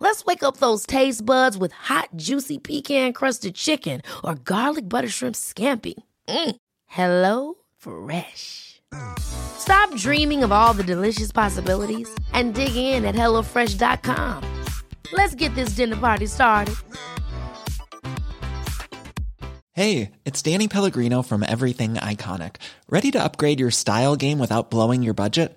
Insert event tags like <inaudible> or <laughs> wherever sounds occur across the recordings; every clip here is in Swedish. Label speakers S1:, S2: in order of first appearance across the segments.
S1: Let's wake up those taste buds with hot, juicy pecan-crusted chicken or garlic butter shrimp scampi. Mm. Hello Fresh. Stop dreaming of all the delicious possibilities and dig in at HelloFresh.com. Let's get this dinner party started.
S2: Hey, it's Danny Pellegrino from Everything Iconic. Ready to upgrade your style game without blowing your budget?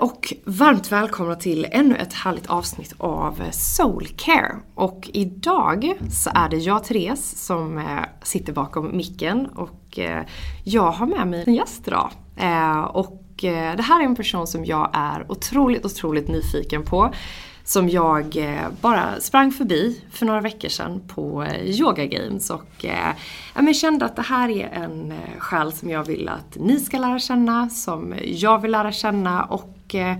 S3: Och varmt välkomna till ännu ett härligt avsnitt av Soulcare. Och idag så är det jag, Therese, som eh, sitter bakom micken och eh, jag har med mig en gäst idag. Eh, och det här är en person som jag är otroligt, otroligt nyfiken på. Som jag bara sprang förbi för några veckor sedan på Yoga Games och jag kände att det här är en själ som jag vill att ni ska lära känna, som jag vill lära känna och eh,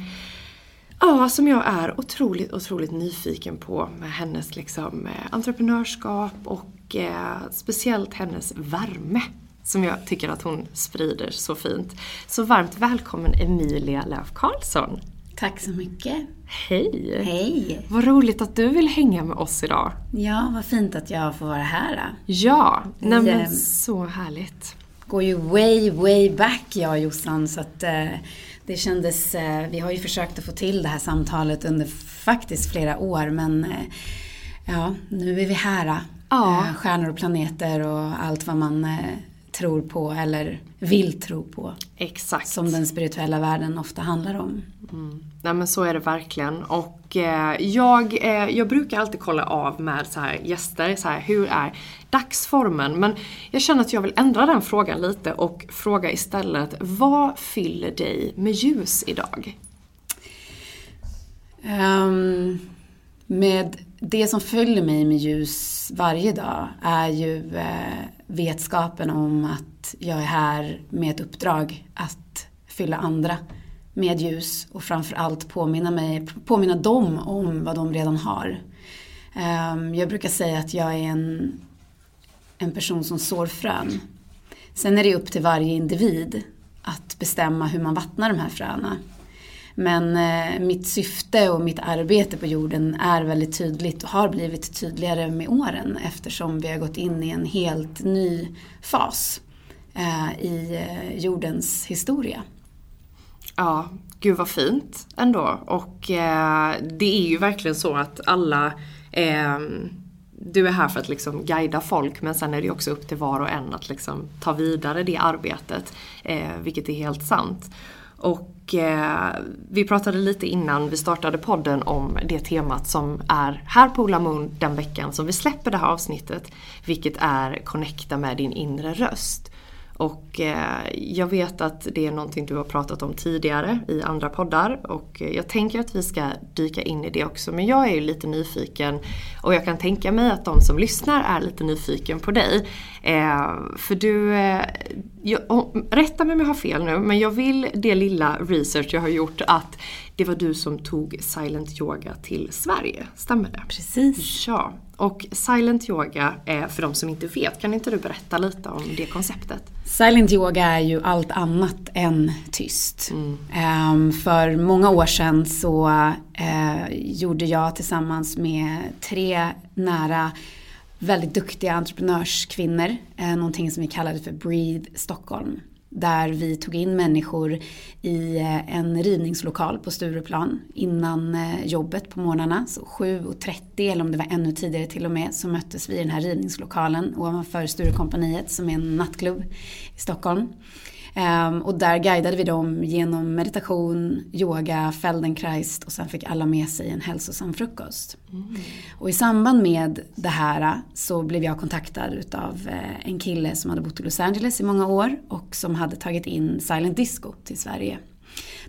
S3: Ja, som jag är otroligt, otroligt nyfiken på med hennes liksom, eh, entreprenörskap och eh, speciellt hennes värme som jag tycker att hon sprider så fint. Så varmt välkommen Emilia Löf Karlsson!
S4: Tack så mycket.
S3: Hej!
S4: Hej!
S3: Vad roligt att du vill hänga med oss idag.
S4: Ja, vad fint att jag får vara här.
S3: Ja, nej men
S4: ehm,
S3: så härligt.
S4: Går ju way, way back jag och Jossan så att eh, det kändes, eh, vi har ju försökt att få till det här samtalet under faktiskt flera år men eh, ja, nu är vi här.
S3: Ja.
S4: Eh, stjärnor och planeter och allt vad man tror på eller vill tro på.
S3: Exakt.
S4: Som den spirituella världen ofta handlar om.
S3: Nej men så är det verkligen. Och eh, jag, eh, jag brukar alltid kolla av med så här gäster, så här, hur är dagsformen? Men jag känner att jag vill ändra den frågan lite och fråga istället, vad fyller dig med ljus idag?
S4: Ehm, med det som följer mig med ljus varje dag är ju eh, vetskapen om att jag är här med ett uppdrag att fylla andra med ljus och framförallt påminna, mig, påminna dem om vad de redan har. Ehm, jag brukar säga att jag är en, en person som sår frön. Sen är det upp till varje individ att bestämma hur man vattnar de här fröna. Men eh, mitt syfte och mitt arbete på jorden är väldigt tydligt och har blivit tydligare med åren eftersom vi har gått in i en helt ny fas eh, i eh, jordens historia.
S3: Ja, gud vad fint ändå. Och eh, det är ju verkligen så att alla eh, du är här för att liksom guida folk men sen är det också upp till var och en att liksom ta vidare det arbetet. Eh, vilket är helt sant. Och eh, vi pratade lite innan vi startade podden om det temat som är här på Ola Moon den veckan som vi släpper det här avsnittet. Vilket är connecta med din inre röst. Och eh, jag vet att det är någonting du har pratat om tidigare i andra poddar och jag tänker att vi ska dyka in i det också. Men jag är ju lite nyfiken och jag kan tänka mig att de som lyssnar är lite nyfiken på dig. Eh, för du, eh, jag, rätta mig om jag har fel nu, men jag vill det lilla research jag har gjort att det var du som tog silent yoga till Sverige, stämmer det?
S4: Precis.
S3: Ja, och silent yoga, för de som inte vet, kan inte du berätta lite om det konceptet?
S4: Silent yoga är ju allt annat än tyst. Mm. Um, för många år sedan så uh, gjorde jag tillsammans med tre nära väldigt duktiga entreprenörskvinnor eh, någonting som vi kallade för Breathe Stockholm. Där vi tog in människor i eh, en rivningslokal på Stureplan innan eh, jobbet på morgnarna. Så 7.30 eller om det var ännu tidigare till och med så möttes vi i den här rivningslokalen ovanför Sturecompagniet som är en nattklubb i Stockholm. Um, och där guidade vi dem genom meditation, yoga, Feldenkrais och sen fick alla med sig en hälsosam frukost. Mm. Och i samband med det här så blev jag kontaktad utav eh, en kille som hade bott i Los Angeles i många år och som hade tagit in silent disco till Sverige.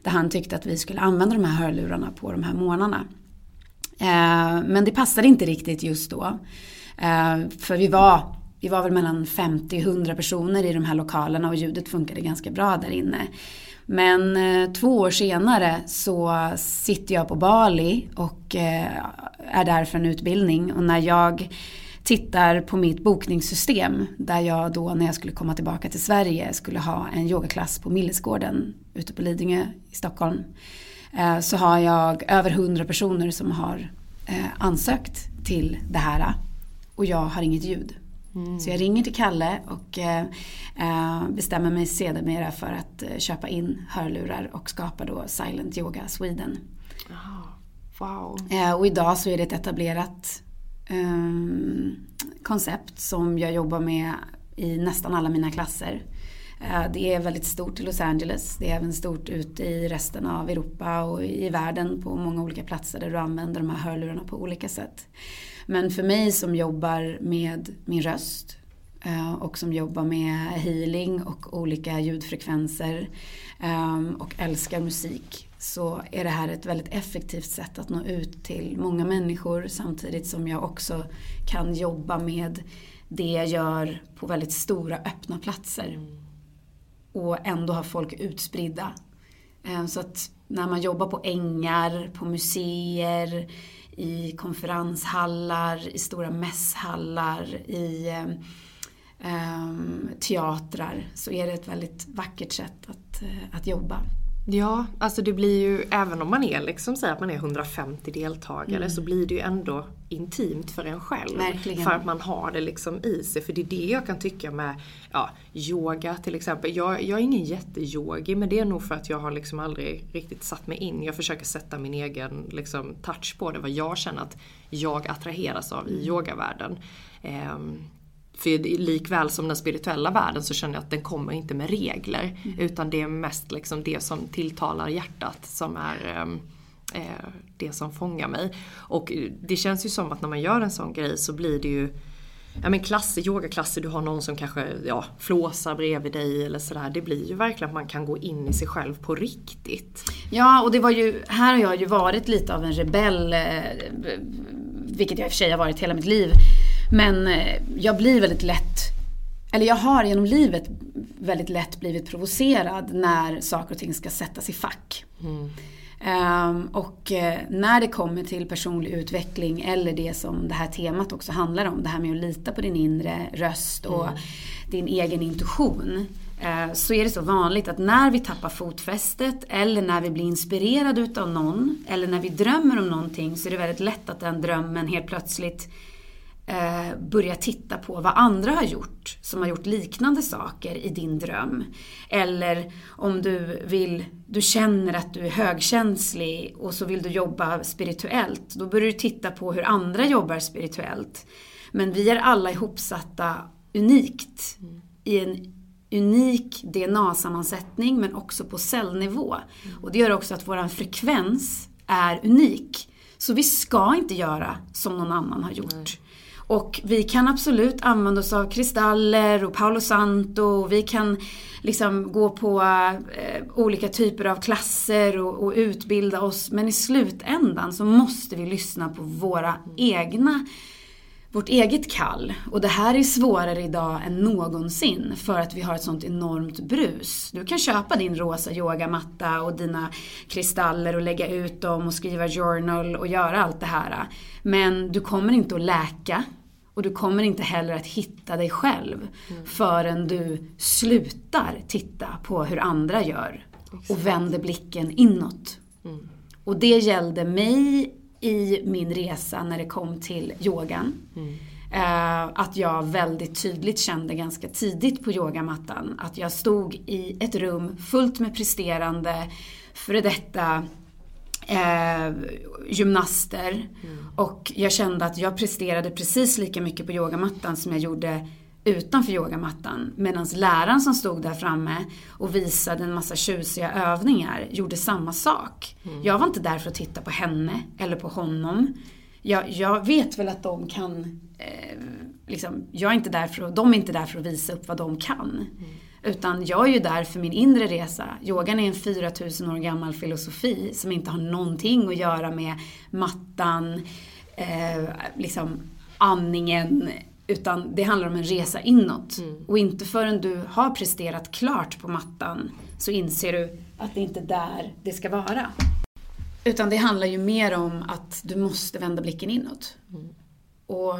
S4: Där han tyckte att vi skulle använda de här hörlurarna på de här månaderna. Uh, men det passade inte riktigt just då. Uh, för vi var vi var väl mellan 50-100 personer i de här lokalerna och ljudet funkade ganska bra där inne. Men eh, två år senare så sitter jag på Bali och eh, är där för en utbildning. Och när jag tittar på mitt bokningssystem där jag då när jag skulle komma tillbaka till Sverige skulle ha en yogaklass på Millesgården ute på Lidingö i Stockholm. Eh, så har jag över 100 personer som har eh, ansökt till det här och jag har inget ljud. Mm. Så jag ringer till Kalle och eh, eh, bestämmer mig sedermera för att eh, köpa in hörlurar och skapa då Silent Yoga Sweden.
S3: Oh, wow.
S4: Eh, och idag så är det ett etablerat ehm, koncept som jag jobbar med i nästan alla mina klasser. Eh, det är väldigt stort i Los Angeles. Det är även stort ute i resten av Europa och i världen på många olika platser där du använder de här hörlurarna på olika sätt. Men för mig som jobbar med min röst eh, och som jobbar med healing och olika ljudfrekvenser ehm, och älskar musik så är det här ett väldigt effektivt sätt att nå ut till många människor samtidigt som jag också kan jobba med det jag gör på väldigt stora öppna platser. Och ändå ha folk utspridda. Eh, så att när man jobbar på ängar, på museer, i konferenshallar, i stora mässhallar, i eh, eh, teatrar så är det ett väldigt vackert sätt att, eh, att jobba.
S3: Ja, alltså det blir ju, även om man är liksom, säg att man är 150 deltagare, mm. så blir det ju ändå intimt för en själv.
S4: Verkligen.
S3: För att man har det liksom i sig. För det är det jag kan tycka med ja, yoga till exempel. Jag, jag är ingen jätteyogi men det är nog för att jag har liksom aldrig riktigt satt mig in. Jag försöker sätta min egen liksom, touch på det, vad jag känner att jag attraheras av i mm. yogavärlden. Um, för likväl som den spirituella världen så känner jag att den kommer inte med regler. Mm. Utan det är mest liksom det som tilltalar hjärtat som är um, eh, det som fångar mig. Och det känns ju som att när man gör en sån grej så blir det ju Ja men klasser, yogaklasser, du har någon som kanske ja, flåsar bredvid dig eller sådär. Det blir ju verkligen att man kan gå in i sig själv på riktigt.
S4: Ja, och det var ju, här har jag ju varit lite av en rebell, eh, vilket jag i och för sig har varit hela mitt liv. Men eh, jag blir väldigt lätt, eller jag har genom livet väldigt lätt blivit provocerad när saker och ting ska sättas i fack. Mm. Um, och uh, när det kommer till personlig utveckling eller det som det här temat också handlar om, det här med att lita på din inre röst och mm. din egen intuition. Uh, så är det så vanligt att när vi tappar fotfästet eller när vi blir inspirerade utav någon eller när vi drömmer om någonting så är det väldigt lätt att den drömmen helt plötsligt eh, börja titta på vad andra har gjort som har gjort liknande saker i din dröm. Eller om du vill, du känner att du är högkänslig och så vill du jobba spirituellt. Då börjar du titta på hur andra jobbar spirituellt. Men vi är alla ihopsatta unikt. I en unik DNA-sammansättning men också på cellnivå. Och det gör också att vår frekvens är unik. Så vi ska inte göra som någon annan har gjort. Och vi kan absolut använda oss av kristaller och Paolo Santo. Och vi kan liksom gå på eh, olika typer av klasser och, och utbilda oss. Men i slutändan så måste vi lyssna på våra egna vårt eget kall. Och det här är svårare idag än någonsin för att vi har ett sånt enormt brus. Du kan köpa din rosa yogamatta och dina kristaller och lägga ut dem och skriva journal och göra allt det här. Men du kommer inte att läka och du kommer inte heller att hitta dig själv förrän du slutar titta på hur andra gör och vänder blicken inåt. Och det gällde mig i min resa när det kom till yogan. Eh, att jag väldigt tydligt kände ganska tidigt på yogamattan att jag stod i ett rum fullt med presterande före detta eh, gymnaster. Och jag kände att jag presterade precis lika mycket på yogamattan som jag gjorde utanför yogamattan. Medan läraren som stod där framme och visade en massa tjusiga övningar gjorde samma sak. Jag var inte där för att titta på henne eller på honom. Jag, jag vet väl att de kan, eh, liksom, jag är inte där för att, de är inte där för att visa upp vad de kan. Utan jag är ju där för min inre resa. Yogan är en 4000 år gammal filosofi som inte har någonting att göra med mattan, eh, liksom andningen. Utan det handlar om en resa inåt. Och inte förrän du har presterat klart på mattan så inser du att det inte är där det ska vara. Utan det handlar ju mer om att du måste vända blicken inåt. Och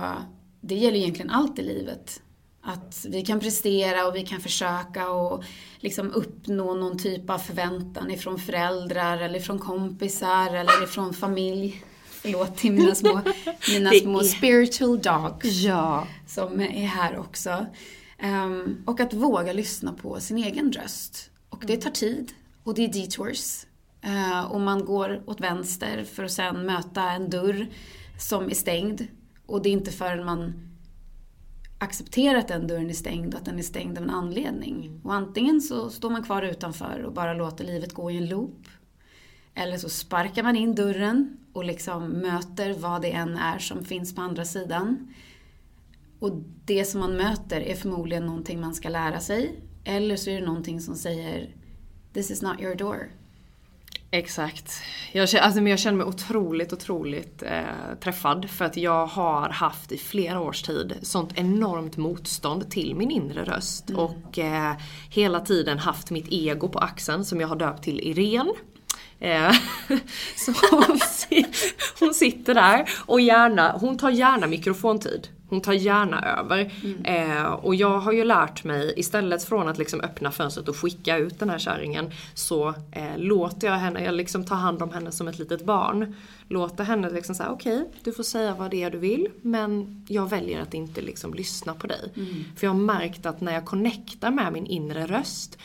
S4: det gäller egentligen allt i livet. Att vi kan prestera och vi kan försöka och liksom uppnå någon typ av förväntan ifrån föräldrar eller från kompisar eller ifrån familj. Förlåt till mina små, mina små spiritual dogs
S3: Ja.
S4: som är här också. Ehm, och att våga lyssna på sin egen röst. Och det tar tid och det är detours. Uh, och man går åt vänster för att sen möta en dörr som är stängd. Och det är inte förrän man accepterar att den dörren är stängd och att den är stängd av en anledning. Och antingen så står man kvar utanför och bara låter livet gå i en loop. Eller så sparkar man in dörren och liksom möter vad det än är som finns på andra sidan. Och det som man möter är förmodligen någonting man ska lära sig. Eller så är det någonting som säger This is not your door.
S3: Exakt. Jag, känner- alltså, men jag känner mig otroligt, otroligt eh, träffad. För att jag har haft i flera års tid sånt enormt motstånd till min inre röst. Och eh, hela tiden haft mitt ego på axeln som jag har döpt till Irene. Eh, <laughs> så hon sitter där och gärna, hon tar gärna mikrofontid. Hon tar gärna över. Eh, och jag har ju lärt mig, istället från att liksom öppna fönstret och skicka ut den här kärringen, så eh, låter jag henne, jag liksom tar hand om henne som ett litet barn. Låter henne liksom säga okej, du får säga vad det är du vill, men jag väljer att inte liksom lyssna på dig. För jag har märkt att när jag connectar med min inre röst,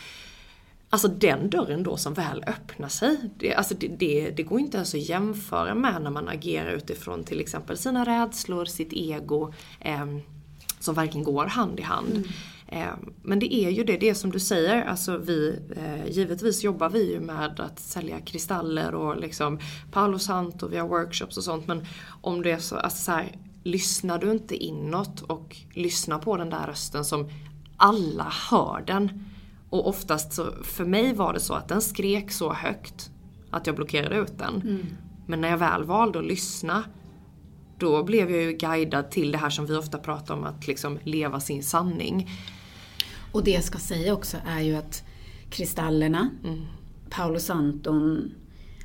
S3: Alltså den dörren då som väl öppnar sig, det, alltså det, det, det går inte ens att jämföra med när man agerar utifrån till exempel sina rädslor, sitt ego, ehm, som verkligen går hand i hand. Ehm, men det är ju det, det är som du säger, alltså vi, eh, givetvis jobbar vi ju med att sälja kristaller och liksom Paolo Santo, vi har workshops och sånt, men om det är så, alltså så här, lyssnar du inte inåt och lyssnar på den där rösten som alla hör den. Och oftast så, för mig var det så att den skrek så högt att jag blockerade ut den. Men när jag väl valde att lyssna då blev jag ju guidad till det här som vi ofta pratar om, att liksom leva sin sanning.
S4: Och det jag ska säga också är ju att kristallerna, Paolo Santon,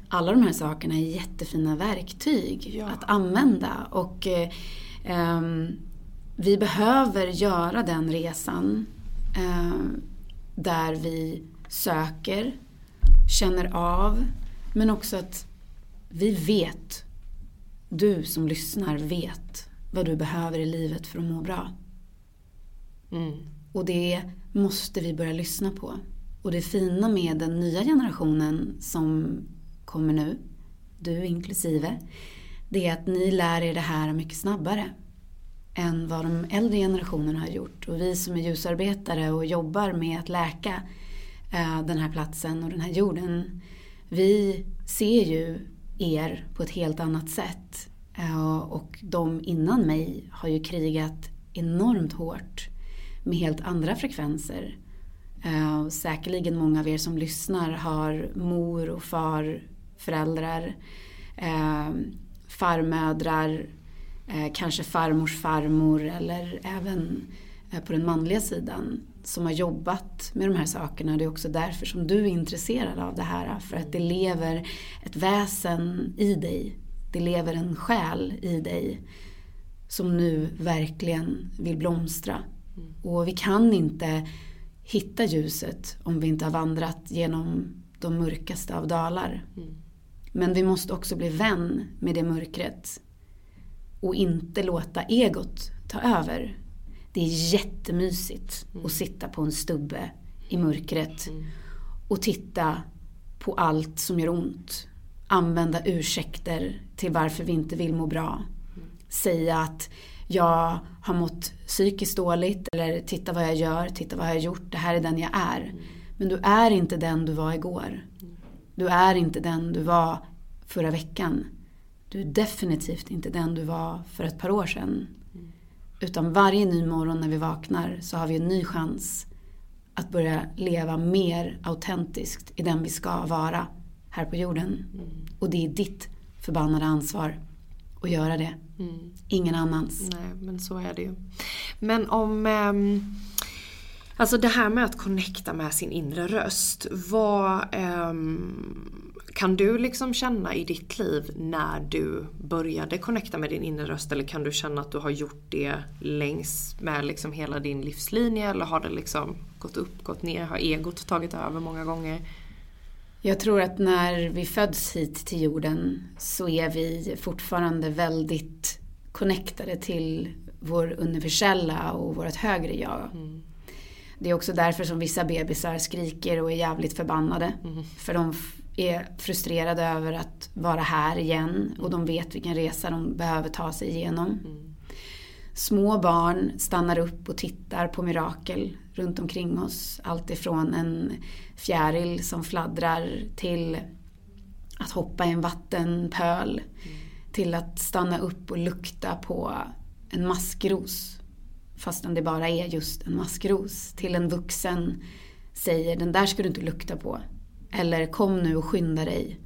S4: alla de här sakerna är jättefina verktyg att använda. Och eh, ehm, vi behöver göra den resan eh, där vi söker, känner av, men också att vi vet, du som lyssnar vet vad du behöver i livet för att må bra. Och det måste vi börja lyssna på. Och det fina med den nya generationen som kommer nu, du inklusive, det är att ni lär er det här mycket snabbare än vad de äldre generationerna har gjort. Och vi som är ljusarbetare och jobbar med att läka eh, den här platsen och den här jorden. Vi ser ju er på ett helt annat sätt. Eh, och de innan mig har ju krigat enormt hårt med helt andra frekvenser. Eh, säkerligen många av er som lyssnar har mor och far, föräldrar, farmödrar, eh, kanske farmors farmor eller även eh, på den manliga sidan som har jobbat med de här sakerna. Det är också därför som du är intresserad av det här. För att det lever ett väsen i dig. Det lever en själ i dig som nu verkligen vill blomstra. Och vi kan inte hitta ljuset om vi inte har vandrat genom de mörkaste av dalar. Men vi måste också bli vän med det mörkret och inte låta egot ta över. Det är jättemysigt att sitta på en stubbe i mörkret och titta på allt som gör ont. Använda ursäkter till varför vi inte vill må bra. Säga att jag har mått psykiskt dåligt eller titta vad jag gör, titta vad jag har gjort, det här är den jag är. Men du är inte den du var igår. Du är inte den du var förra veckan. Du är definitivt inte den du var för ett par år sedan. Utan varje ny morgon när vi vaknar så har vi en ny chans att börja leva mer autentiskt i den vi ska vara här på jorden. Och det är ditt förbannade ansvar att göra det. Ingen annans.
S3: Nej, men så är det ju. Men om... ehm, alltså det här med att connecta med sin inre röst. Vad ehm, kan du liksom känna i ditt liv när du började connecta med din inre röst? Eller kan du känna att du har gjort det längs med liksom hela din livslinje? Eller har det liksom gått upp, gått ner? Har egot tagit över många gånger?
S4: Jag tror att när vi föds hit till jorden så är vi fortfarande väldigt connectade till vår universella och vårt högre jag. Det är också därför som vissa bebisar skriker och är jävligt förbannade. För de är frustrerade över att vara här igen och de vet vilken resa de behöver ta sig igenom. Små barn stannar upp och tittar på mirakel runt omkring oss. Allt ifrån en fjäril som fladdrar till att hoppa i en vattenpöl. Till att stanna upp och lukta på en maskros. Fastän det bara är just en maskros. Till en vuxen säger den där ska du inte lukta på. Eller kom nu och skynda dig.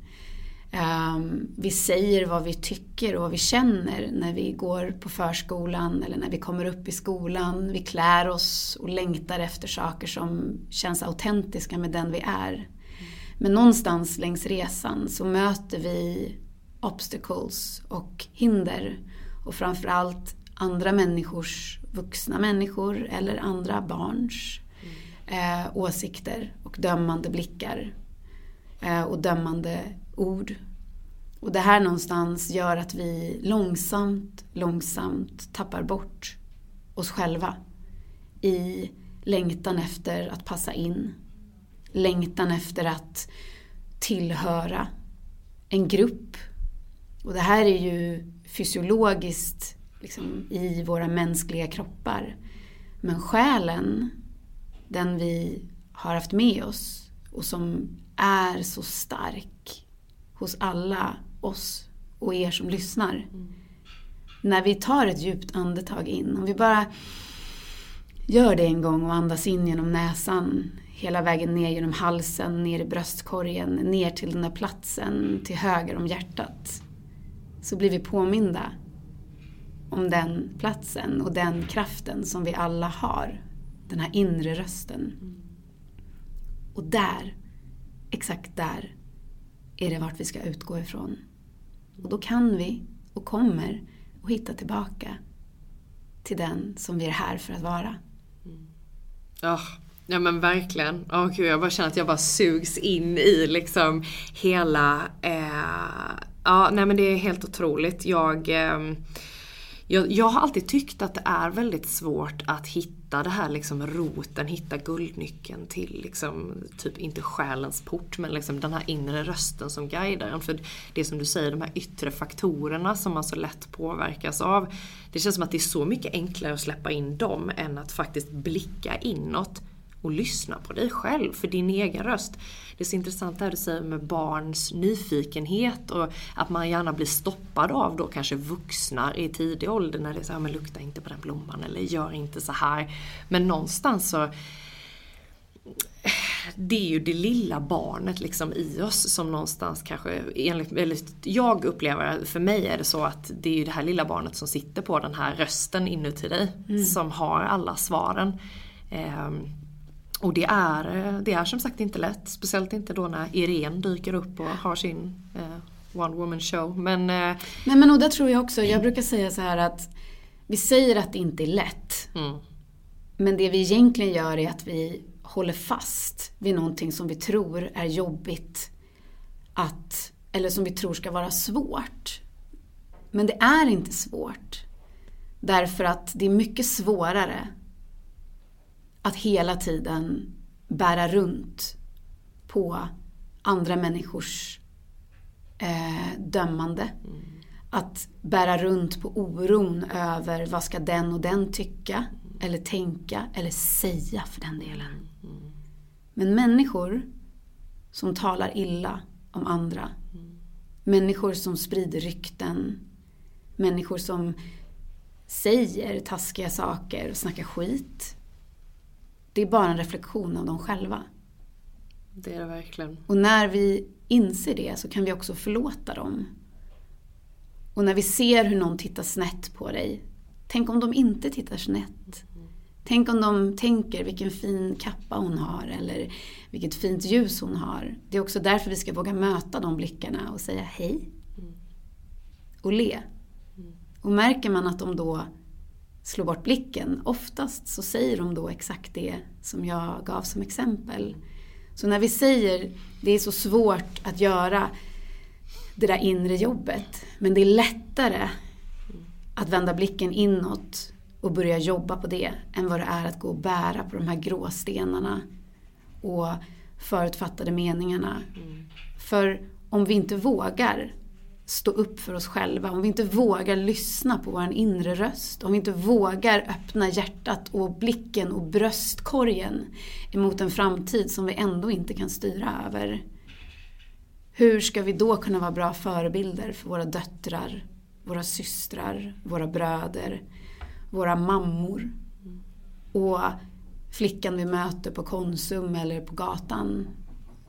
S4: Ehm, vi säger vad vi tycker och vad vi känner när vi går på förskolan eller när vi kommer upp i skolan. Vi klär oss och längtar efter saker som känns autentiska med den vi är. Men någonstans längs resan så möter vi obstacles och hinder. Och framförallt andra människors, vuxna människor eller andra barns eh, åsikter och dömande blickar. Eh, och dömande ord. Och det här någonstans gör att vi långsamt, långsamt tappar bort oss själva. I längtan efter att passa in. Längtan efter att tillhöra en grupp. Och det här är ju fysiologiskt liksom, i våra mänskliga kroppar. Men själen, den vi har haft med oss och som är så stark hos alla oss och er som lyssnar. När vi tar ett djupt andetag in, om vi bara gör det en gång och andas in genom näsan hela vägen ner genom halsen, ner i bröstkorgen, ner till den där platsen till höger om hjärtat. Så blir vi påminda om den platsen och den kraften som vi alla har. Den här inre rösten. Och där, exakt där, är det vart vi ska utgå ifrån. Och då kan vi och kommer att hitta tillbaka till den som vi är här för att vara.
S3: Ja, ja men verkligen. Oh, gud, jag bara känner att jag bara sugs in i liksom hela... Eh, ja, nej men det är helt otroligt. Jag, eh, jag, jag har alltid tyckt att det är väldigt svårt att hitta hitta det här liksom roten, hitta guldnyckeln till liksom, typ inte själens port men liksom den här inre rösten som guidar en. För det är som du säger, de här yttre faktorerna som man så lätt påverkas av. Det känns som att det är så mycket enklare att släppa in dem än att faktiskt blicka inåt och lyssna på dig själv, för din egen röst. Det är så intressant det här du säger med barns nyfikenhet och att man gärna blir stoppad av då kanske vuxna i tidig ålder när det är så här, men lukta inte på den blomman eller gör inte så här. Men någonstans så det är ju det lilla barnet liksom i oss som någonstans kanske, enligt, eller jag upplever, för mig är det så att det är ju det här lilla barnet som sitter på den här rösten inuti dig mm. som har alla svaren. Um, och det är, det är som sagt inte lätt. Speciellt inte då när Irene dyker upp och har sin eh, One Woman Show. Men, eh,
S4: Nej men och där tror jag också, jag brukar säga så här att vi säger att det inte är lätt. Mm. Men det vi egentligen gör är att vi håller fast vid någonting som vi tror är jobbigt. Att, eller som vi tror ska vara svårt. Men det är inte svårt. Därför att det är mycket svårare att hela tiden bära runt på andra människors eh, dömande. Mm. Att bära runt på oron över vad ska den och den tycka mm. eller tänka eller säga för den delen. Mm. Men människor som talar illa om andra. Människor som sprider rykten. Människor som säger taskiga saker och snackar skit det är bara en reflektion av dem själva.
S3: Det är det verkligen.
S4: Och när vi inser det så kan vi också förlåta dem. Och när vi ser hur någon tittar snett på dig, tänk om de inte tittar snett. Tänk om de tänker vilken fin kappa hon har eller vilket fint ljus hon har. Det är också därför vi ska våga möta de blickarna och säga hej. Mm. Och le. Mm. Och märker man att de då slå bort blicken. Oftast så säger de då exakt det som jag gav som exempel. Så när vi säger det är så svårt att göra det där inre jobbet, men det är lättare att vända blicken inåt och börja jobba på det än vad det är att gå och bära på de här gråstenarna och förutfattade meningarna. Mm. För om vi inte vågar stå upp för oss själva, om vi inte vågar lyssna på vår inre röst, om vi inte vågar öppna hjärtat och blicken och bröstkorgen emot en framtid som vi ändå inte kan styra över. Hur ska vi då kunna vara bra förebilder för våra döttrar, våra systrar, våra bröder, våra mammor? Och flickan vi möter på Konsum eller på gatan.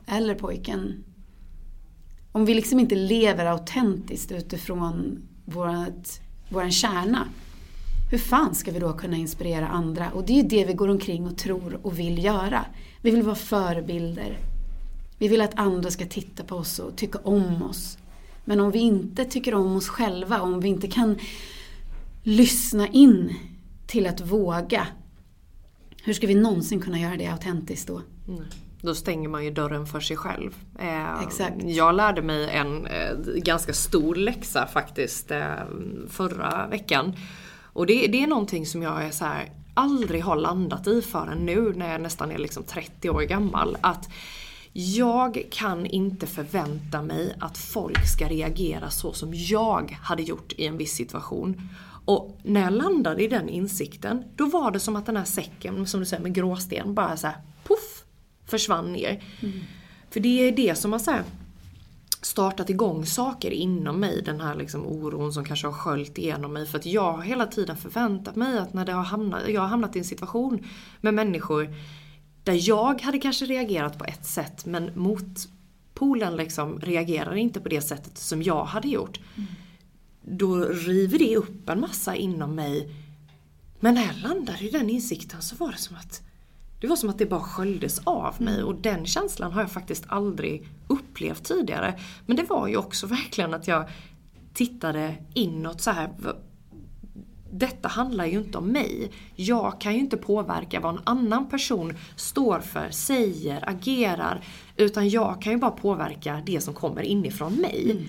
S4: Eller pojken om vi liksom inte lever autentiskt utifrån vårat, våran kärna, hur fan ska vi då kunna inspirera andra? Och det är ju det vi går omkring och tror och vill göra. Vi vill vara förebilder. Vi vill att andra ska titta på oss och tycka om oss. Men om vi inte tycker om oss själva, om vi inte kan lyssna in till att våga, hur ska vi någonsin kunna göra det autentiskt då? Mm.
S3: Då stänger man ju dörren för sig själv.
S4: Eh, Exakt.
S3: Jag lärde mig en eh, ganska stor läxa faktiskt eh, förra veckan. Och det, det, är någonting som jag är så här, aldrig har landat i förrän nu när jag nästan är liksom 30 år gammal. Att jag kan inte förvänta mig att folk ska reagera så som jag hade gjort i en viss situation. Och när jag landade i den insikten, då var det som att den här säcken, som du säger med gråsten, bara så här, försvann ner. Mm. För det är det som har så startat igång saker inom mig, den här liksom oron som kanske har sköljt igenom mig. För att jag har hela tiden förväntat mig att när det har hamnat, jag har hamnat i en situation med människor där jag hade kanske reagerat på ett sätt men motpolen liksom reagerar inte på det sättet som jag hade gjort. Mm. Då river det upp en massa inom mig. Men när jag landade i den insikten så var det som att det var som att det bara sköljdes av mig och den känslan har jag faktiskt aldrig upplevt tidigare. Men det var ju också verkligen att jag tittade inåt så här. Detta handlar ju inte om mig. Jag kan ju inte påverka vad en annan person står för, säger, agerar. Utan jag kan ju bara påverka det som kommer inifrån mig. Mm.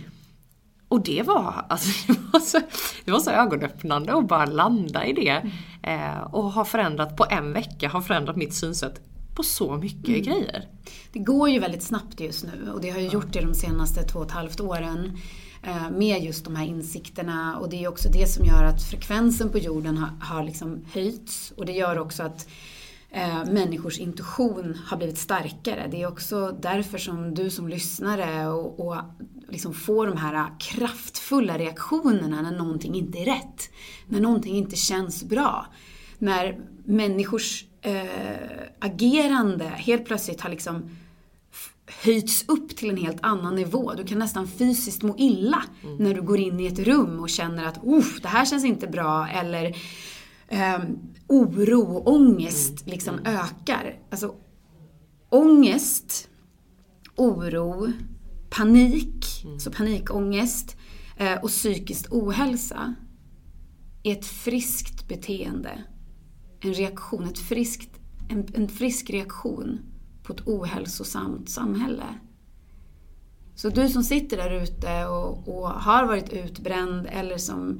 S3: Och det var, alltså, <laughs> det var, så, det var så ögonöppnande att bara landa i det. Eh, och har förändrat, på en vecka, har förändrat mitt synsätt på så mycket mm. grejer.
S4: Det går ju väldigt snabbt just nu och det har ju gjort det de senaste två och ett halvt åren eh, med just de här insikterna och det är också det som gör att frekvensen på jorden har, har liksom höjts och det gör också att eh, människors intuition har blivit starkare. Det är också därför som du som lyssnare och, och liksom får de här kraftfulla reaktionerna när någonting inte är rätt. När någonting inte känns bra. När människors eh, agerande helt plötsligt har liksom höjts upp till en helt annan nivå. Du kan nästan fysiskt må illa mm. när du går in i ett rum och känner att det här känns inte bra eller eh, oro och ångest mm. liksom mm. ökar. Alltså ångest, oro, panik, mm. så panikångest eh, och psykisk ohälsa är ett friskt beteende. En reaktion, ett friskt, en, en frisk reaktion på ett ohälsosamt samhälle. Så du som sitter där ute och, och, har varit utbränd eller som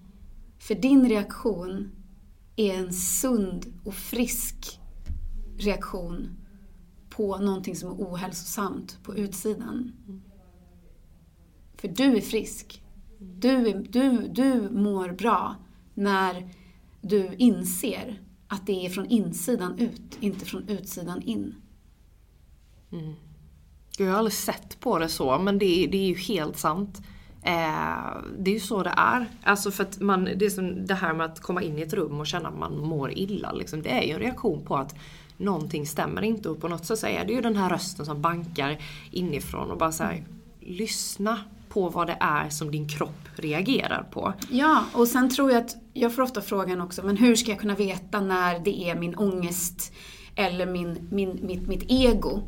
S4: För din reaktion är en sund och frisk reaktion på någonting som är ohälsosamt på utsidan. För du är frisk. Du, är, du, du mår bra när du inser att det är från insidan ut, inte från utsidan in.
S3: Mm. Jag har aldrig sett på det så, men det, det är ju helt sant. Eh, det är ju så det är. Alltså för att man, det är som det här med att komma in i ett rum och känna att man mår illa. Liksom. Det är ju en reaktion på att någonting stämmer inte och på något sätt så är det ju den här rösten som bankar inifrån och bara säger lyssna på vad det är som din kropp reagerar på.
S4: Ja, och sen tror jag att, jag får ofta frågan också, men hur ska jag kunna veta när det är min ångest eller min, min, mitt, mitt ego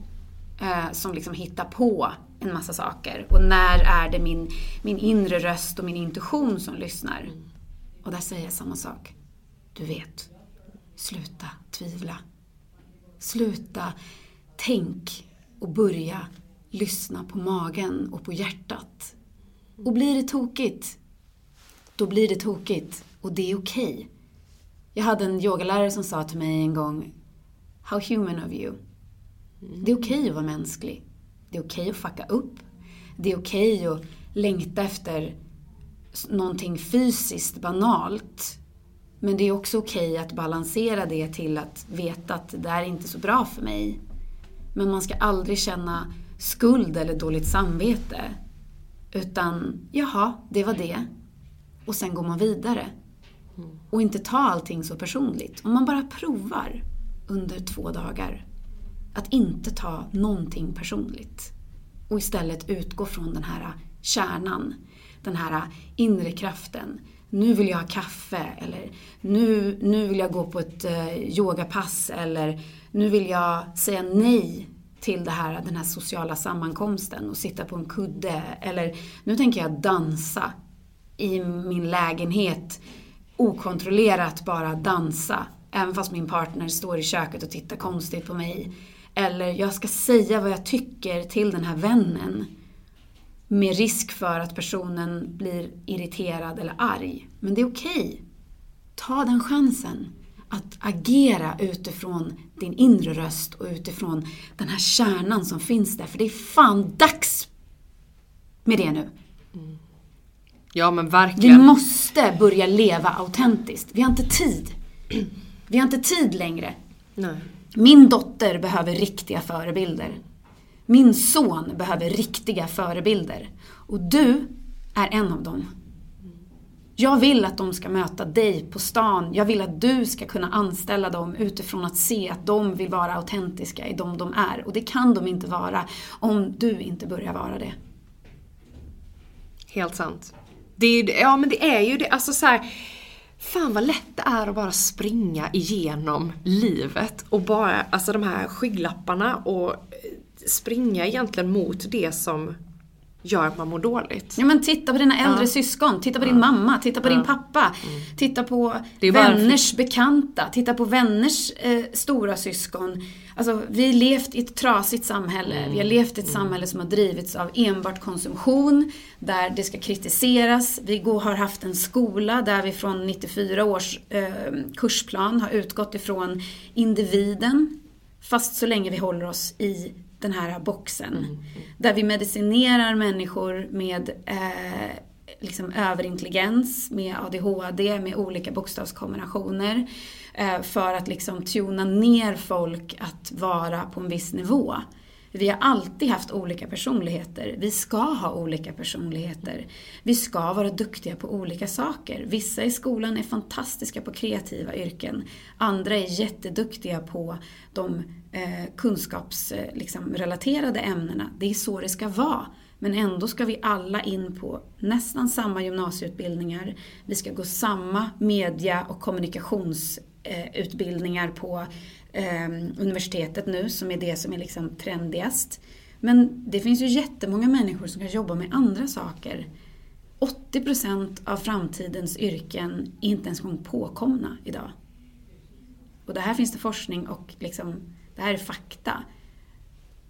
S4: eh, som liksom hittar på en massa saker. Och när är det min, min inre röst och min intuition som lyssnar? Och där säger jag samma sak. Du vet, sluta tvivla. Sluta tänk och börja lyssna på magen och på hjärtat. Och blir det tokigt, då blir det tokigt och det är okej. Okay. Jag hade en yogalärare som sa till mig en gång How human of you. Det är okej okay att vara mänsklig. Det är okej okay att fucka upp. Det är okej okay att längta efter någonting fysiskt banalt. Men det är också okej att balansera det till att veta att det där är inte så bra för mig. Men man ska aldrig känna skuld eller dåligt samvete. Utan, jaha, det var det. Och sen går man vidare. Och inte ta allting så personligt. Om man bara provar under två dagar att inte ta någonting personligt. Och istället utgå från den här kärnan, den här inre kraften. Nu vill jag ha kaffe eller nu, nu vill jag gå på ett eh, yogapass eller nu vill jag säga nej till det här, den här sociala sammankomsten och sitta på en kudde. Eller nu tänker jag dansa i min lägenhet okontrollerat bara dansa. Även fast min partner står i köket och tittar konstigt på mig. Eller jag ska säga vad jag tycker till den här vännen. Med risk för att personen blir irriterad eller arg. Men det är okej. Okay. Ta den chansen att agera utifrån din inre röst och utifrån den här kärnan som finns där. För det är fan dags med det nu.
S3: Mm. Ja men verkligen.
S4: Vi måste börja leva autentiskt. Vi har inte tid. Vi har inte tid längre.
S3: Nej.
S4: Min dotter behöver riktiga förebilder. Min son behöver riktiga förebilder. Och du är en av dem. Jag vill att de ska möta dig på stan. Jag vill att du ska kunna anställa dem utifrån att se att de vill vara autentiska i de de är. Och det kan de inte vara om du inte börjar vara det.
S3: Helt sant. Det är, ja men det är ju det, alltså så här, Fan vad lätt det är att bara springa igenom livet och bara, alltså de här skygglapparna och springa egentligen mot det som gör att man mår dåligt.
S4: Ja men titta på dina äldre ja. syskon, titta på ja. din mamma, titta på ja. din pappa. Mm. Titta på vänners bekanta, titta på vänners eh, stora syskon. Alltså vi har levt i ett trasigt samhälle. Mm. Vi har levt i ett mm. samhälle som har drivits av enbart konsumtion, där det ska kritiseras. Vi går, har haft en skola där vi från 94 års eh, kursplan har utgått ifrån individen, fast så länge vi håller oss i den här boxen. Mm. Där vi medicinerar människor med eh, liksom överintelligens, med ADHD, med olika bokstavskombinationer. Eh, för att liksom tuna ner folk att vara på en viss nivå. Vi har alltid haft olika personligheter. Vi ska ha olika personligheter. Vi ska vara duktiga på olika saker. Vissa i skolan är fantastiska på kreativa yrken. Andra är jätteduktiga på de eh, kunskapsrelaterade eh, liksom, ämnena. Det är så det ska vara. Men ändå ska vi alla in på nästan samma gymnasieutbildningar. Vi ska gå samma media och kommunikationsutbildningar på ehm, universitetet nu som är det som är liksom trendigast. Men det finns ju jättemånga människor som kan jobba med andra saker. 80% av framtidens yrken är inte ens gång påkomna idag. Och det här finns det forskning och liksom, det här är fakta.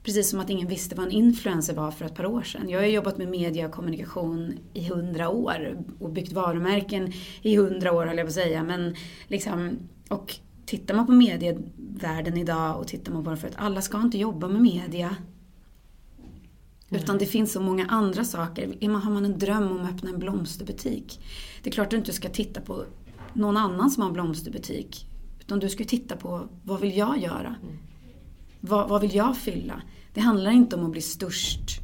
S4: Precis som att ingen visste vad en influencer var för ett par år sedan. Jag har jobbat med media och kommunikation i hundra år och byggt varumärken i hundra år höll jag på att säga. Men liksom, och tittar man på medievärlden idag och tittar man bara för att alla ska inte jobba med media. Utan det finns så många andra saker. Har man en dröm om att öppna en blomsterbutik. Det är klart att du inte ska titta på någon annan som har en blomsterbutik. Utan du ska titta på vad vill jag göra? Mm. Vad, vad vill jag fylla? Det handlar inte om att bli störst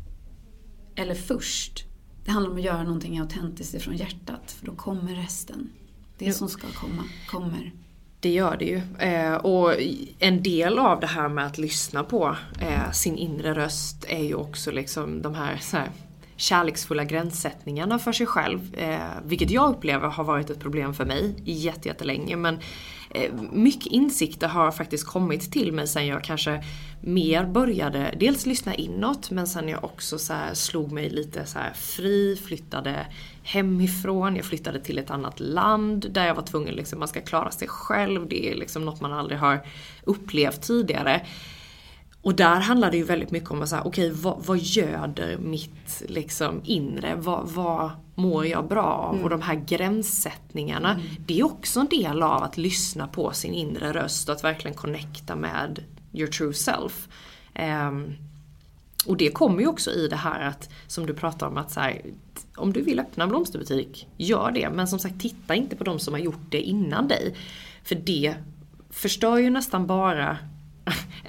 S4: eller först. Det handlar om att göra någonting autentiskt ifrån hjärtat. För då kommer resten. Det jo. som ska komma, kommer.
S3: Det gör det ju. Eh, och en del av det här med att lyssna på eh, sin inre röst är ju också liksom de här, så här kärleksfulla gränssättningarna för sig själv. Eh, vilket jag upplever har varit ett problem för mig jättelänge. Men eh, mycket insikter har faktiskt kommit till mig sen jag kanske mer började dels lyssna inåt men sen jag också så slog mig lite så fri, flyttade hemifrån, jag flyttade till ett annat land där jag var tvungen liksom, man ska klara sig själv, det är liksom något man aldrig har upplevt tidigare. Och där handlar det ju väldigt mycket om att säga, okej okay, vad, vad göder mitt liksom inre? Vad, vad mår jag bra av? Mm. Och de här gränssättningarna, mm. det är också en del av att lyssna på sin inre röst och att verkligen connecta med your true self. Um, och det kommer ju också i det här att, som du pratar om, att så här, om du vill öppna en blomsterbutik, gör det. Men som sagt, titta inte på de som har gjort det innan dig. För det förstör ju nästan bara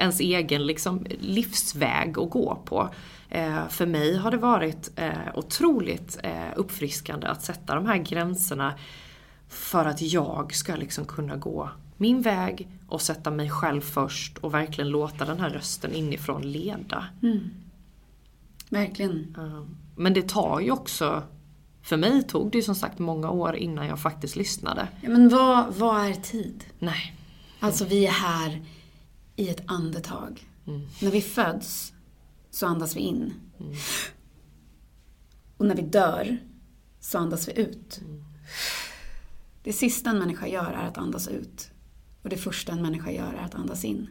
S3: ens egen liksom, livsväg att gå på. Eh, för mig har det varit eh, otroligt eh, uppfriskande att sätta de här gränserna för att jag ska liksom kunna gå min väg och sätta mig själv först och verkligen låta den här rösten inifrån leda.
S4: Mm. Verkligen.
S3: Men det tar ju också, för mig tog det ju som sagt många år innan jag faktiskt lyssnade.
S4: Ja, men vad, vad är tid?
S3: Nej.
S4: Alltså vi är här i ett andetag. När vi föds så andas vi in. Och när vi dör så andas vi ut. Det sista en människa gör är att andas ut. Och det första en människa gör är att andas in.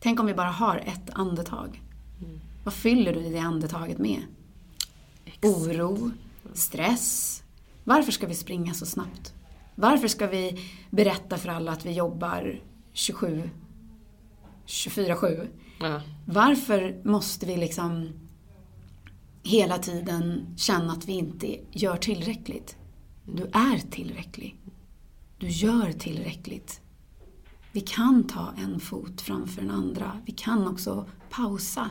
S4: Tänk om vi bara har ett andetag. Vad fyller du det andetaget med? Oro, stress. Varför ska vi springa så snabbt? Varför ska vi berätta för alla att vi jobbar 27, 24-7?
S3: Ja.
S4: Varför måste vi liksom hela tiden känna att vi inte gör tillräckligt? Du är tillräcklig. Du gör tillräckligt. Vi kan ta en fot framför den andra. Vi kan också pausa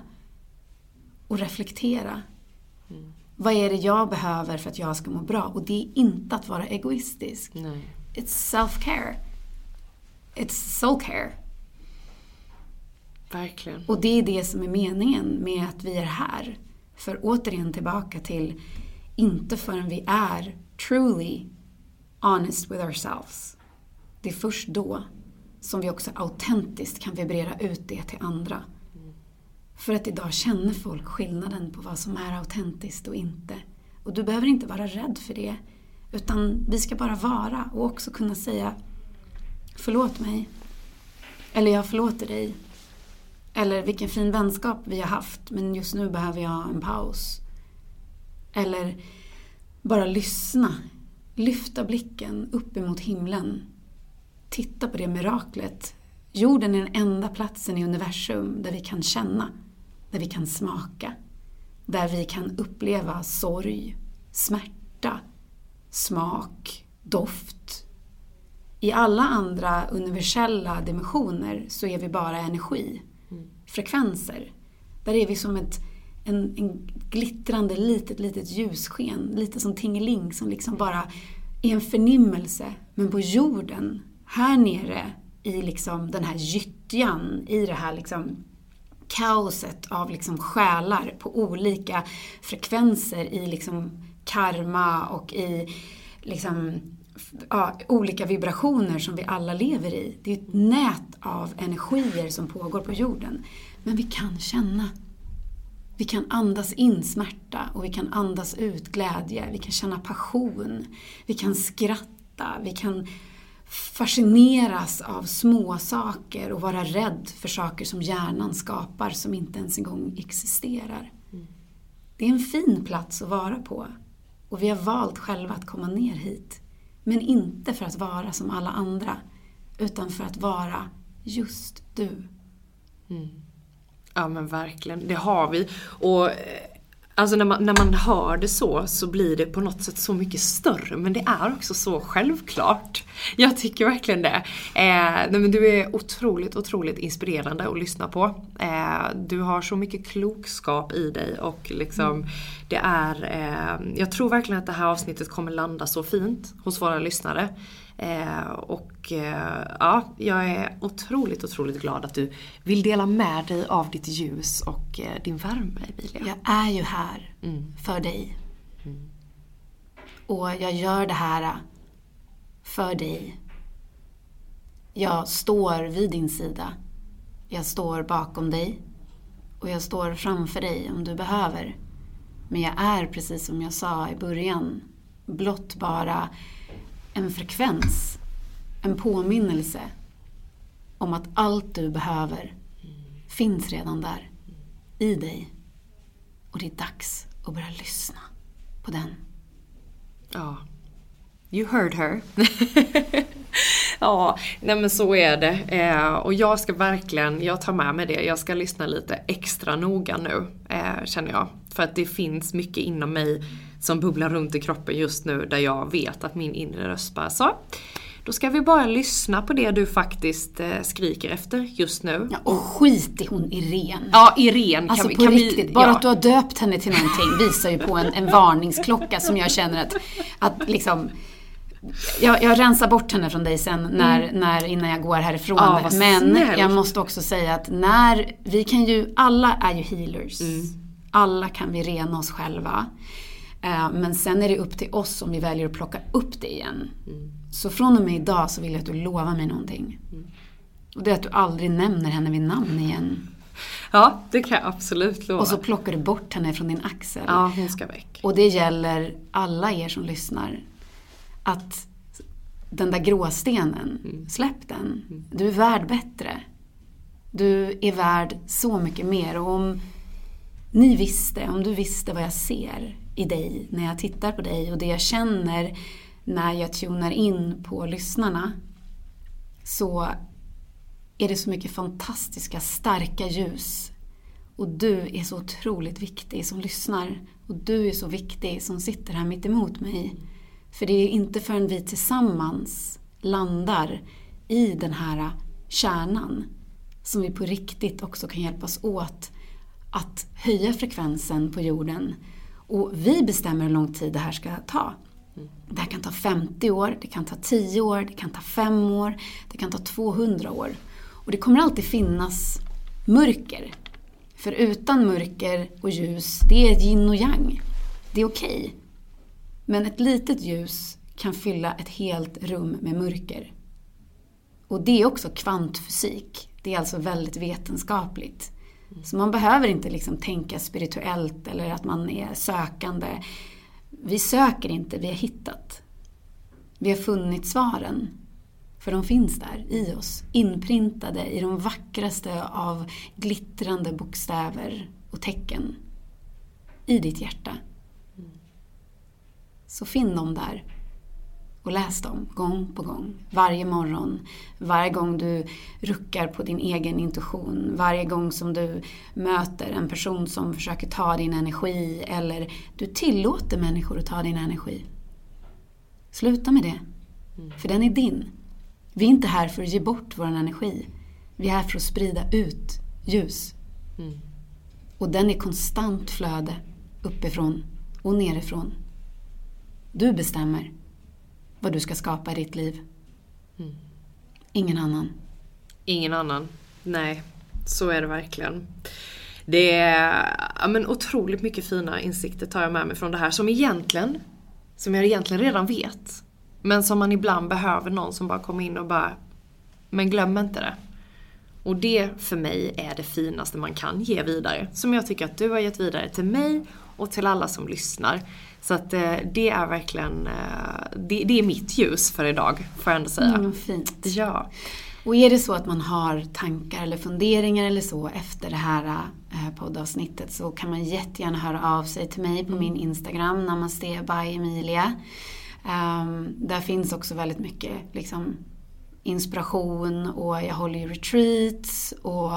S4: och reflektera. Vad är det jag behöver för att jag ska må bra? Och det är inte att vara egoistisk.
S3: Nej.
S4: It's self-care. It's soul-care.
S3: Verkligen.
S4: Och det är det som är meningen med att vi är här. För återigen tillbaka till, inte förrän vi är truly honest with ourselves. Det är först då som vi också autentiskt kan vibrera ut det till andra. För att idag känner folk skillnaden på vad som är autentiskt och inte. Och du behöver inte vara rädd för det. Utan vi ska bara vara och också kunna säga Förlåt mig. Eller jag förlåter dig. Eller vilken fin vänskap vi har haft men just nu behöver jag en paus. Eller bara lyssna. Lyfta blicken upp emot himlen. Titta på det miraklet. Jorden är den enda platsen i universum där vi kan känna. Där vi kan smaka. Där vi kan uppleva sorg, smärta, smak, doft. I alla andra universella dimensioner så är vi bara energi frekvenser. Där är vi som ett en, en glittrande litet, litet ljussken. Lite som tingeling som liksom bara är en förnimmelse. Men på jorden, här nere i liksom den här gyttjan, i det här liksom kaoset av liksom själar på olika frekvenser i liksom karma och i liksom ja, olika vibrationer som vi alla lever i. Det är ett nät av energier som pågår på jorden. Men vi kan känna. Vi kan andas in smärta och vi kan andas ut glädje. Vi kan känna passion. Vi kan skratta. Vi kan fascineras av små saker och vara rädd för saker som hjärnan skapar som inte ens en gång existerar. Det är en fin plats att vara på. Och vi har valt själva att komma ner hit. Men inte för att vara som alla andra, utan för att vara just du. Mm.
S3: Ja men verkligen, det har vi. Och eh, alltså när man, när man hör det så, så blir det på något sätt så mycket större. Men det är också så självklart. Jag tycker verkligen det. Eh, men du är otroligt, otroligt inspirerande att lyssna på. Eh, du har så mycket klokskap i dig och liksom det är, eh, jag tror verkligen att det här avsnittet kommer landa så fint hos våra lyssnare. Eh, och eh, ja, jag är otroligt, otroligt glad att du vill dela med dig av ditt ljus och eh, din värme Emilia.
S4: Jag är ju här för dig. Och jag gör det här för dig. Jag står vid din sida. Jag står bakom dig. Och jag står framför dig om du behöver. Men jag är, precis som jag sa i början, blott bara en frekvens. En påminnelse om att allt du behöver finns redan där. I dig. Och det är dags att börja lyssna på den.
S3: Ja. You heard her. <laughs> ja, nej men så är det. Eh, och jag ska verkligen, jag tar med mig det. Jag ska lyssna lite extra noga nu, eh, känner jag. För att det finns mycket inom mig som bubblar runt i kroppen just nu där jag vet att min inre röst bara så. Då ska vi bara lyssna på det du faktiskt eh, skriker efter just nu.
S4: Ja, och skit i hon Irene.
S3: Ja, Irene.
S4: Alltså
S3: vi,
S4: på
S3: kan
S4: riktigt,
S3: vi,
S4: bara
S3: ja.
S4: att du har döpt henne till någonting visar ju på en, en varningsklocka som jag känner att, att liksom jag, jag rensar bort henne från dig sen när, när, innan jag går härifrån.
S3: Mm. Ja,
S4: Men
S3: snäll.
S4: jag måste också säga att när, vi kan ju, alla är ju healers.
S3: Mm.
S4: Alla kan vi rena oss själva. Eh, Men sen är det upp till oss om vi väljer att plocka upp det igen.
S3: Mm.
S4: Så från och med idag så vill jag att du lovar mig någonting. Och det är att du aldrig nämner henne vid namn igen. <laughs>
S3: Ja, det kan jag absolut lova.
S4: Och så plockar du bort henne från din axel.
S3: Ja, hon ska väck.
S4: Och det gäller alla er som lyssnar. Att den där gråstenen, släpp den. Du är värd bättre. Du är värd så mycket mer. Och om ni visste, om du visste vad jag ser i dig när jag tittar på dig och det jag känner när jag tunar in på lyssnarna så är det så mycket fantastiska, starka ljus. Och du är så otroligt viktig som lyssnar. Och du är så viktig som sitter här mitt emot mig. För det är inte förrän vi tillsammans landar i den här kärnan som vi på riktigt också kan hjälpas åt att höja frekvensen på jorden. Och vi bestämmer hur lång tid det här ska ta. Det här kan ta 50 år, det kan ta 10 år, det kan ta 5 år, det kan ta 200 år. Och det kommer alltid finnas mörker. För utan mörker och ljus, det är yin och yang. Det är okej. Men ett litet ljus kan fylla ett helt rum med mörker. Och det är också kvantfysik. Det är alltså väldigt vetenskapligt. Så man behöver inte liksom tänka spirituellt eller att man är sökande. Vi söker inte, vi har hittat. Vi har funnit svaren. För de finns där i oss, inprintade i de vackraste av glittrande bokstäver och tecken. I ditt hjärta. Så finn dem där. Och läs dem gång på gång. Varje morgon. Varje gång du ruckar på din egen intuition. Varje gång som du möter en person som försöker ta din energi. Eller du tillåter människor att ta din energi. Sluta med det. För den är din. Vi är inte här för att ge bort vår energi. Vi är här för att sprida ut ljus. Och den är konstant flöde uppifrån och nerifrån. Du bestämmer vad du ska skapa i ditt liv. Ingen annan.
S3: Ingen annan. Nej, så är det verkligen. Det är ja, men otroligt mycket fina insikter tar jag med mig från det här som egentligen, som jag egentligen redan vet. Men som man ibland behöver någon som bara kommer in och bara, men glöm inte det. Och det för mig är det finaste man kan ge vidare. Som jag tycker att du har gett vidare till mig och till alla som lyssnar. Så att eh, det är verkligen, eh, det, det är mitt ljus för idag, får jag ändå säga.
S4: Mm, fint.
S3: Ja.
S4: Och är det så att man har tankar eller funderingar eller så efter det här eh, poddavsnittet så kan man jättegärna höra av sig till mig på min Instagram, namaste by Emilia. Ehm, där finns också väldigt mycket liksom, inspiration och jag håller ju retreats och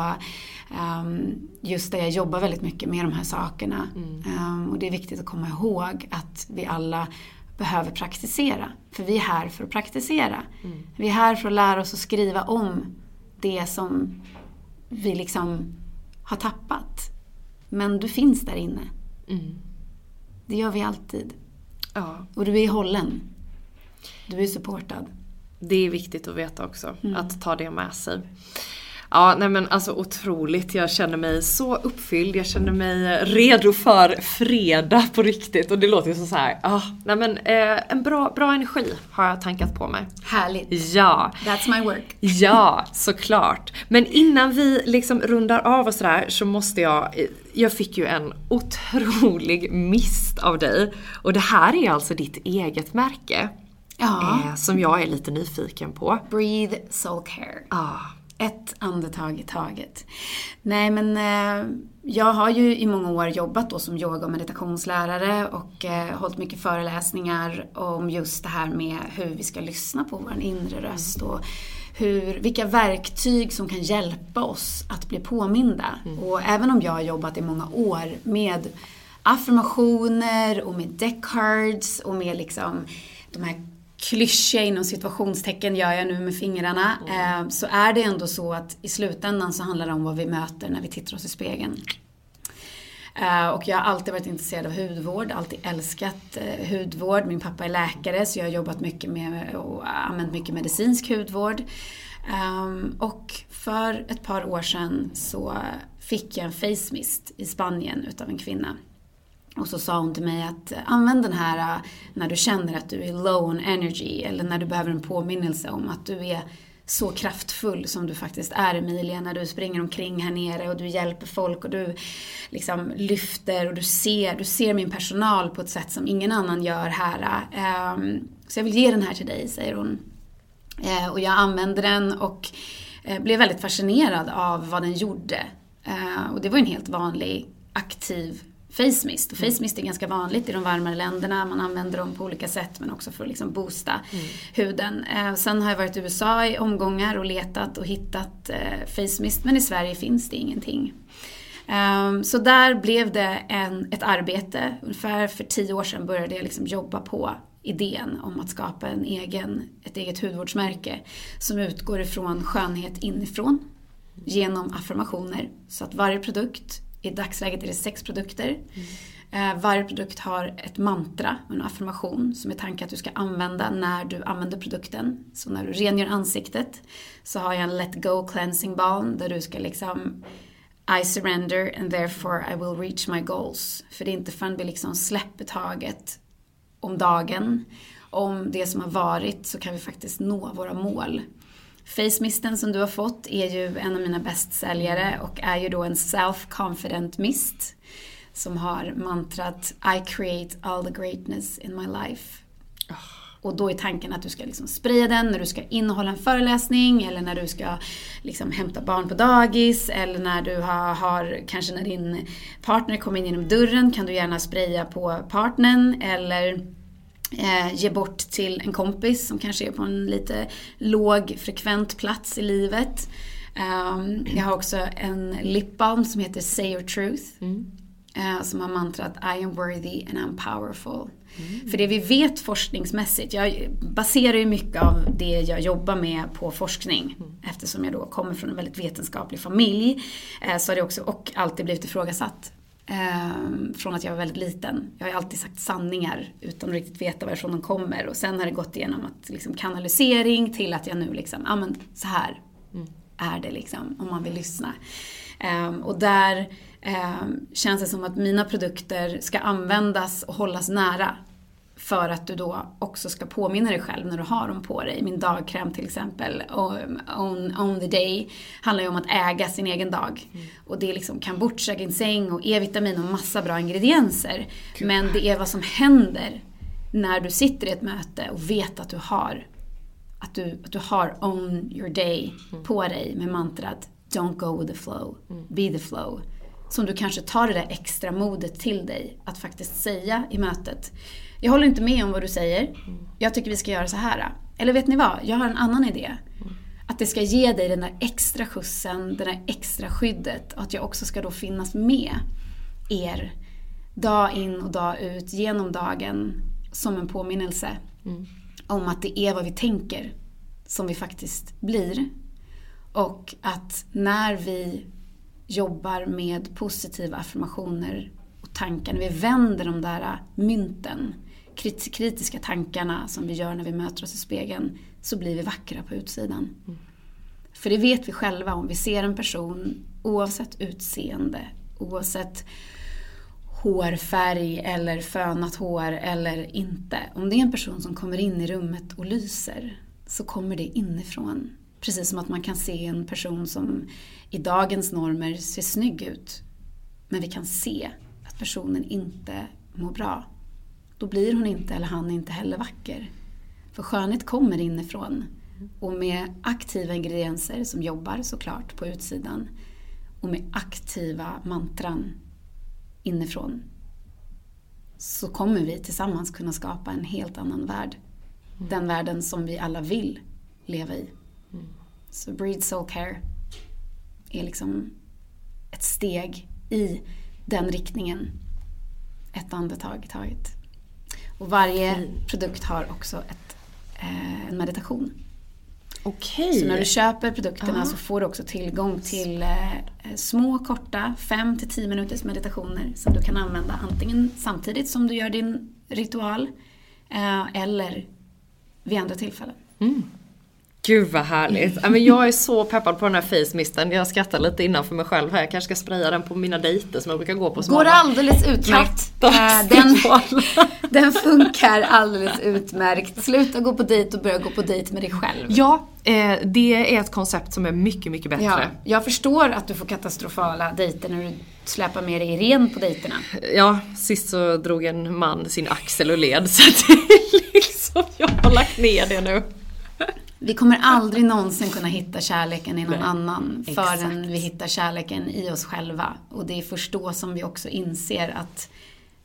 S4: ehm, just där jag jobbar väldigt mycket med de här sakerna. Ehm, och det är viktigt att komma ihåg att vi alla behöver praktisera. För vi är här för att praktisera. Vi är här för att lära oss att skriva om det som vi liksom har tappat. Men du finns där inne. Det gör vi alltid.
S3: ja.
S4: Och du är hållen. Du är supportad.
S3: Det är viktigt att veta också, att ta det med sig. Ja, nej men alltså otroligt. Jag känner mig så uppfylld. Jag känner mig redo för fredag på riktigt. Och det låter ju så så här. Ah, nej men eh, en bra, bra energi har jag tankat på mig.
S4: Härligt.
S3: Ja.
S4: That's my work.
S3: Ja, såklart. Men innan vi liksom rundar av och sådär så måste jag, jag fick ju en otrolig mist av dig. Och det här är alltså ditt eget märke.
S4: Ja.
S3: Eh, som jag är lite nyfiken på.
S4: Breathe Soul Care.
S3: Ah,
S4: Ett andetag i taget. Nej men eh, jag har ju i många år jobbat då som yoga och meditationslärare och eh, hållit mycket föreläsningar om just det här med hur vi ska lyssna på vår inre röst och hur, vilka verktyg som kan hjälpa oss att bli påminda. Och även om jag har jobbat i många år med affirmationer och med deck cards och med liksom de här klyschiga inom situationstecken gör jag nu med fingrarna. Eh, så är det ändå så att i slutändan så handlar det om vad vi möter när vi tittar oss i spegeln. Eh, och jag har alltid varit intresserad av hudvård, alltid älskat eh, hudvård. Min pappa är läkare så jag har jobbat mycket med och använt mycket medicinsk hudvård. Um, och för ett par år sedan så fick jag en face mist i Spanien utav en kvinna. Och så sa hon till mig att eh, använd den här eh, när du känner att du är low on energy eller när du behöver en påminnelse om att du är så kraftfull som du faktiskt är Emilia när du springer omkring här nere och du hjälper folk och du liksom lyfter och du ser, du ser min personal på ett sätt som ingen annan gör här. Eh, ehm, så jag vill ge den här till dig, säger hon. Och jag använde den och blev väldigt fascinerad av vad den gjorde. Och det var en helt vanlig aktiv face mist. Och face mist är ganska vanligt i de varmare länderna. Man använder dem på olika sätt men också för att liksom boosta mm. huden. Eh, sen har jag varit i USA i omgångar och letat och hittat eh, face mist men i Sverige finns det ingenting. Um, så där blev det en, ett arbete. Ungefär för tio år sedan började jag liksom jobba på idén om att skapa en egen, ett eget hudvårdsmärke som utgår ifrån skönhet inifrån genom affirmationer. Så att varje produkt i dagsläget är det sex produkter. Mm. varje produkt har ett mantra, en affirmation som är tanken att du ska använda när du använder produkten. Så när du rengör ansiktet så har jag en Let Go Cleansing Balm där du ska liksom I surrender and therefore I will reach my goals. För det är inte förrän vi liksom släpper taget om dagen, om det som har varit, så kan vi faktiskt nå våra mål. Face Misten som du har fått är ju en av mina bästsäljare och är ju då en self-confident mist som har mantrat I create all the greatness in my life. Oh. Och då är tanken att du ska liksom spraya den när du ska innehålla en föreläsning eller när du ska liksom hämta barn på dagis eller när du har, har, kanske när din partner kommer in genom dörren kan du gärna spraya på partnern eller eh, ge bort till en kompis som kanske är på en lite låg frekvent plats i livet. Um, jag har också en lipbalm som heter Say your truth. Mm. Uh, som har mantrat I am worthy and I'm powerful. Mm. För det vi vet forskningsmässigt, jag baserar ju mycket av det jag jobbar med på forskning. Mm. Eftersom jag då kommer från en väldigt vetenskaplig familj. Uh, så har det också och alltid blivit ifrågasatt. Um, från att jag var väldigt liten. Jag har alltid sagt sanningar utan att riktigt veta varifrån de kommer. Och sen har det gått igenom att, liksom, kanalisering till att jag nu liksom, ja men så här mm. är det liksom om man vill lyssna. Um, och där um, känns det som att mina produkter ska användas och hållas nära för att du då också ska påminna dig själv när du har dem på dig. Min dagkräm till exempel, own, own the day, handlar ju om att äga sin egen dag. Mm. Och det är liksom kombucha, ginseng och E-vitamin och massa bra ingredienser. Cool. Men det är vad som händer när du sitter i ett möte och vet att du har att du, att du har own your day mm. på dig med mantrat Don't go with the flow, mm. be the flow. Som du kanske tar det där extra modet till dig att faktiskt säga i mötet. Jag håller inte med om vad du säger. Jag tycker vi ska göra så här. Eller vet ni vad? Jag har en annan idé. Att det ska ge dig den där extra skjutsen, det där extra skyddet. Och att jag också ska då finnas med er dag in och dag ut genom dagen som en påminnelse mm. om att det är vad vi tänker som vi faktiskt blir. Och att när vi jobbar med positiva affirmationer och tankar, när vi vänder de där mynten kritiska tankarna som vi gör när vi möter oss i spegeln så blir vi vackra på utsidan. Mm. För det vet vi själva om vi ser en person oavsett utseende, oavsett hårfärg eller fönat hår eller inte. Om det är en person som kommer in i rummet och lyser så kommer det inifrån. Precis som att man kan se en person som i dagens normer ser snygg ut. Men vi kan se att personen inte mår bra då blir hon inte, eller han inte heller vacker. För skönhet kommer inifrån. Och med aktiva ingredienser som jobbar såklart på utsidan och med aktiva mantran inifrån så kommer vi tillsammans kunna skapa en helt annan värld. Den världen som vi alla vill leva i. Så Breed Soul Care är liksom ett steg i den riktningen ett andetag i taget. Och varje produkt har också ett, eh, en meditation.
S3: Okej.
S4: Så när du köper produkterna
S3: Ja.
S4: så får du också tillgång till eh, små korta 5-10 minuters meditationer som du kan använda antingen samtidigt som du gör din ritual eh, eller vid andra tillfällen.
S3: Gud vad härligt. Men jag är så peppad på den här face misten. Jag skrattar lite innan för mig själv här. Jag kanske ska spraya den på mina dejter som jag brukar gå på. som
S4: Går alldeles utmärkt. Eh, den, <laughs> den funkar alldeles utmärkt. Sluta gå på dejt och börja gå på dejt med dig själv.
S3: Ja, eh, det är ett koncept som är mycket, mycket bättre.
S4: Ja, jag förstår att du får katastrofala dejter när du släpar med dig ren på dejterna.
S3: Ja, sist så drog en man sin axel och led så det är <laughs> liksom, jag har lagt ner det nu.
S4: Vi kommer aldrig någonsin kunna hitta kärleken i någon
S3: Nej,
S4: annan
S3: exakt.
S4: förrän vi hittar kärleken i oss själva. Och det är först då som vi också inser att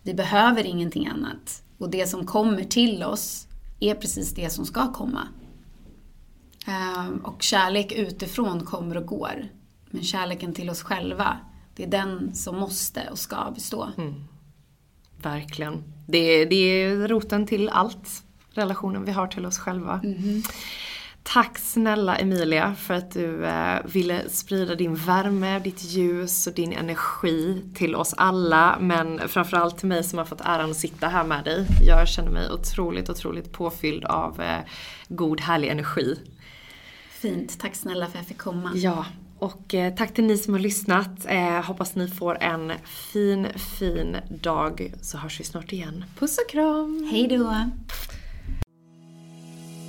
S4: vi behöver ingenting annat. Och det som kommer till oss är precis det som ska komma. Ehm, Och kärlek utifrån kommer och går. Men kärleken till oss själva, det är den som måste och ska bestå.
S3: Verkligen. Det, det är roten till allt. Relationen vi har till oss själva. Tack snälla Emilia för att du eh, ville sprida din värme, ditt ljus och din energi till oss alla. Men framförallt till mig som har fått äran att sitta här med dig. Jag känner mig otroligt, otroligt påfylld av eh, god, härlig energi.
S4: Fint, tack snälla för att jag fick komma.
S3: Ja, och eh, tack till ni som har lyssnat. Hoppas ni får en fin, fin dag så hörs vi snart igen. Puss och kram!
S4: Hej då!